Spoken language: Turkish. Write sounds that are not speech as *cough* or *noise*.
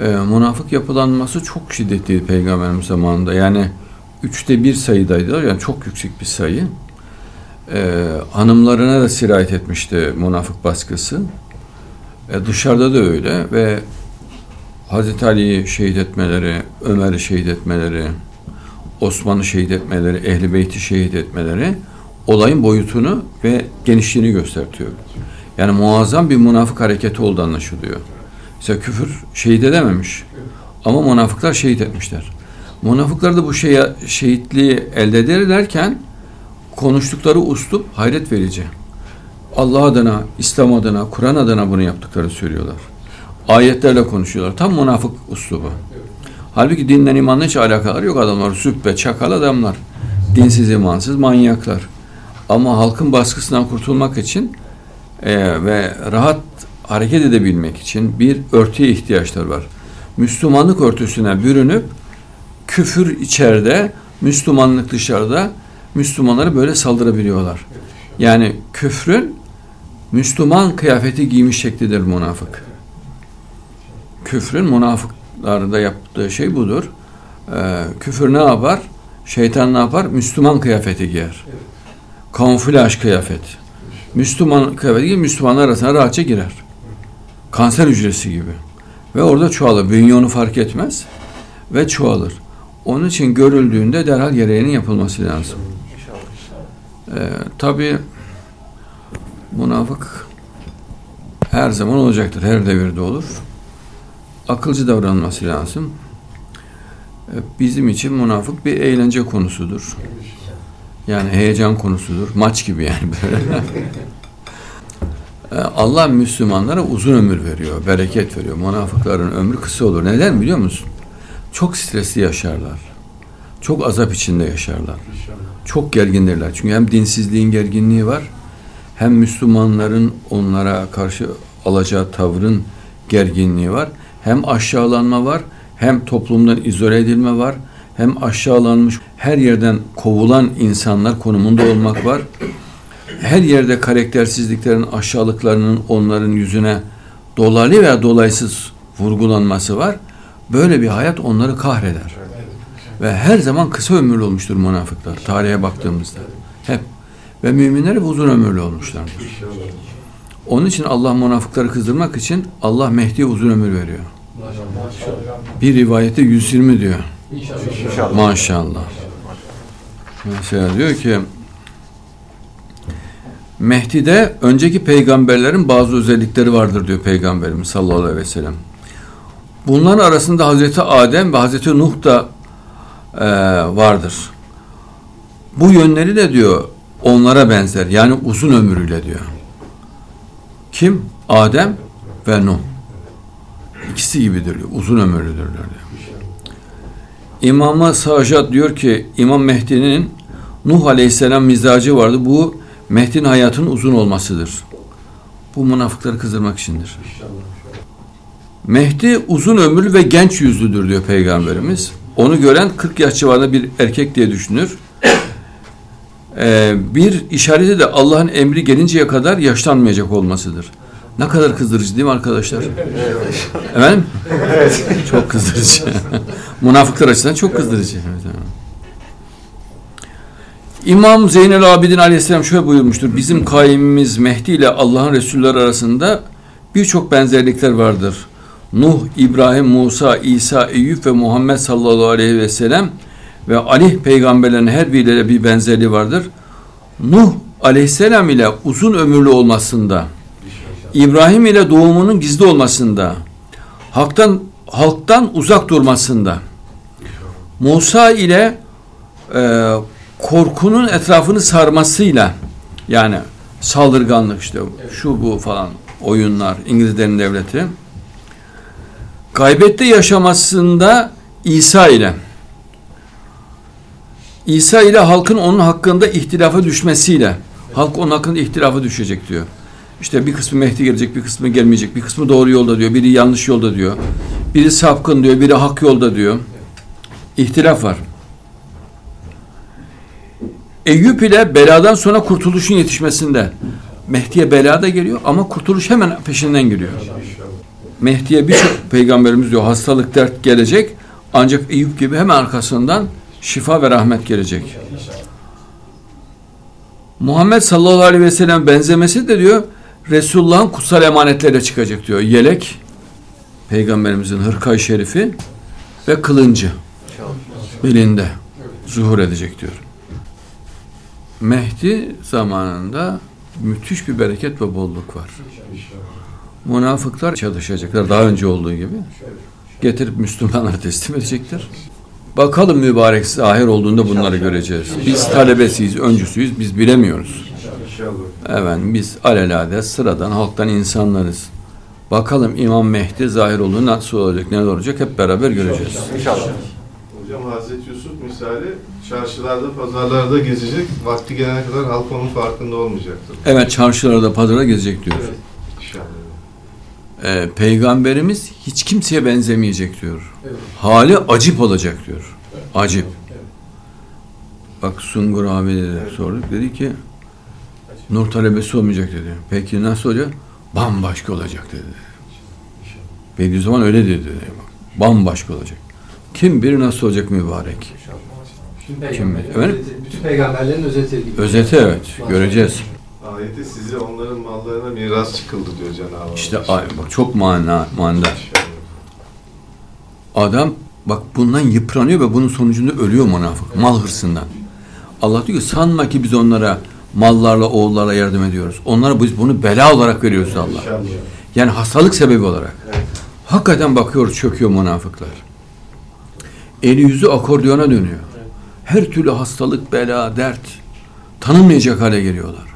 e, münafık yapılanması çok şiddetliydi peygamberimiz zamanında. Yani üçte bir sayıdaydılar. Yani çok yüksek bir sayı. E, hanımlarına da sirayet etmişti münafık baskısı. E, dışarıda da öyle ve Hazreti Ali'yi şehit etmeleri, Ömer'i şehit etmeleri, Osman'ı şehit etmeleri, Ehli Beyt'i şehit etmeleri olayın boyutunu ve genişliğini gösteriyor. Yani muazzam bir münafık hareketi olduğu anlaşılıyor. Mesela küfür şehit edememiş. Ama münafıklar şehit etmişler. Münafıklar da bu şeye, şehitliği elde ederlerken konuştukları uslup hayret verici. Allah adına, İslam adına, Kur'an adına bunu yaptıkları söylüyorlar. Ayetlerle konuşuyorlar. Tam münafık uslubu. Halbuki dinden imanla hiç alakaları yok adamlar. Süppe, çakal adamlar. Dinsiz, imansız manyaklar. Ama halkın baskısından kurtulmak için e, ve rahat hareket edebilmek için bir örtüye ihtiyaçları var. Müslümanlık örtüsüne bürünüp küfür içeride, Müslümanlık dışarıda Müslümanları böyle saldırabiliyorlar. Yani küfrün Müslüman kıyafeti giymiş şeklidir münafık. Küfrün münafıklarda yaptığı şey budur. Ee, küfür ne yapar? Şeytan ne yapar? Müslüman kıyafeti giyer. Kamuflaj kıyafet. Müslüman kıyafeti giyer, Müslümanlar arasına rahatça girer. Kanser hücresi gibi. Ve orada çoğalır. Bünye onu fark etmez ve çoğalır. Onun için görüldüğünde derhal gereğinin yapılması lazım. Ee, Tabi münafık her zaman olacaktır. Her devirde olur. Akılcı davranması lazım. Ee, bizim için münafık bir eğlence konusudur. Yani heyecan konusudur. Maç gibi yani böyle. *laughs* Ee, Allah Müslümanlara uzun ömür veriyor, bereket veriyor. Münafıkların ömrü kısa olur. Neden biliyor musun? Çok stresli yaşarlar. Çok azap içinde yaşarlar. Çok gergindirler. Çünkü hem dinsizliğin gerginliği var, hem Müslümanların onlara karşı alacağı tavrın gerginliği var. Hem aşağılanma var, hem toplumdan izole edilme var, hem aşağılanmış her yerden kovulan insanlar konumunda olmak var her yerde karaktersizliklerin, aşağılıklarının onların yüzüne dolaylı veya dolaysız vurgulanması var. Böyle bir hayat onları kahreder. Ve her zaman kısa ömürlü olmuştur münafıklar tarihe baktığımızda. Hep. Ve müminler hep uzun ömürlü olmuşlardır. Onun için Allah münafıkları kızdırmak için Allah Mehdi'ye uzun ömür veriyor. Bir rivayette 120 diyor. Maşallah. Mesela diyor ki Mehdi'de önceki peygamberlerin bazı özellikleri vardır diyor Peygamberimiz sallallahu aleyhi ve sellem. Bunların arasında Hazreti Adem ve Hazreti Nuh da e, vardır. Bu yönleri de diyor onlara benzer. Yani uzun ömrüyle diyor. Kim? Adem ve Nuh. İkisi gibidir diyor. Uzun ömürlüdürler diyor. İmam-ı Sajat diyor ki İmam Mehdi'nin Nuh Aleyhisselam mizacı vardı. Bu Mehdi'nin hayatının uzun olmasıdır. Bu münafıkları kızdırmak içindir. Mehdi uzun ömürlü ve genç yüzlüdür diyor Peygamberimiz. Onu gören 40 yaş civarında bir erkek diye düşünür. Ee, bir işareti de Allah'ın emri gelinceye kadar yaşlanmayacak olmasıdır. Ne kadar kızdırıcı değil mi arkadaşlar? Efendim? Evet. Çok kızdırıcı. *laughs* Münafıklar açısından çok kızdırıcı. Evet. İmam Zeynel Abidin Aleyhisselam şöyle buyurmuştur. Bizim kaimimiz Mehdi ile Allah'ın Resulleri arasında birçok benzerlikler vardır. Nuh, İbrahim, Musa, İsa, Eyüp ve Muhammed sallallahu aleyhi ve sellem ve Ali peygamberlerin her biriyle bir benzerliği vardır. Nuh aleyhisselam ile uzun ömürlü olmasında, İbrahim ile doğumunun gizli olmasında, halktan halktan uzak durmasında, Musa ile e, korkunun etrafını sarmasıyla yani saldırganlık işte şu bu falan oyunlar İngilizlerin devleti gaybette yaşamasında İsa ile İsa ile halkın onun hakkında ihtilafa düşmesiyle halk onun hakkında ihtilafa düşecek diyor. İşte bir kısmı Mehdi gelecek, bir kısmı gelmeyecek, bir kısmı doğru yolda diyor, biri yanlış yolda diyor. Biri sapkın diyor, biri hak yolda diyor. İhtilaf var. Eyüp ile beladan sonra kurtuluşun yetişmesinde Mehdi'ye bela da geliyor ama kurtuluş hemen peşinden geliyor. Mehdi'ye birçok peygamberimiz diyor hastalık dert gelecek ancak Eyüp gibi hemen arkasından şifa ve rahmet gelecek. Muhammed sallallahu aleyhi ve sellem benzemesi de diyor Resulullah'ın kutsal emanetleriyle çıkacak diyor. Yelek, peygamberimizin hırkay şerifi ve kılıncı belinde zuhur edecek diyor. Mehdi zamanında müthiş bir bereket ve bolluk var. Münafıklar çalışacaklar daha önce olduğu gibi. Getirip Müslümanları teslim edecektir. Bakalım mübarek zahir olduğunda bunları göreceğiz. Biz talebesiyiz, öncüsüyüz, biz bilemiyoruz. Evet, biz alelade sıradan halktan insanlarız. Bakalım İmam Mehdi zahir olduğunda nasıl olacak, neler olacak hep beraber göreceğiz. İnşallah. Hocam Hazreti misali çarşılarda, pazarlarda gezecek. Vakti gelene kadar halk onun farkında olmayacaktır. Evet, çarşılarda, pazara gezecek diyor. İnşallah. Ee, Peygamberimiz hiç kimseye benzemeyecek diyor. Evet. Hali acip olacak diyor. Acip. Bak Sungur abi dedi, sorduk. Dedi ki nur talebesi olmayacak dedi. Peki nasıl olacak? Bambaşka olacak dedi. Bediüzzaman öyle dedi. Bambaşka olacak. Kim bilir nasıl olacak mübarek. Bütün Kim peygamberlerin bilir? Efendim? özeti, bütün peygamberlerin özeti gibi. Özeti evet. Göreceğiz. Ayette size onların mallarına miras çıkıldı diyor Cenab-ı Hak. İşte ay, bak çok mana, manidar. Adam bak bundan yıpranıyor ve bunun sonucunda ölüyor münafık. Mal hırsından. Allah diyor ki sanma ki biz onlara mallarla oğullarla yardım ediyoruz. Onlara biz bunu bela olarak veriyoruz Allah. İnşallah. Yani hastalık sebebi olarak. Evet. Hakikaten bakıyor çöküyor münafıklar. Eli yüzü akordiyona dönüyor. Her türlü hastalık, bela, dert tanınmayacak hale geliyorlar.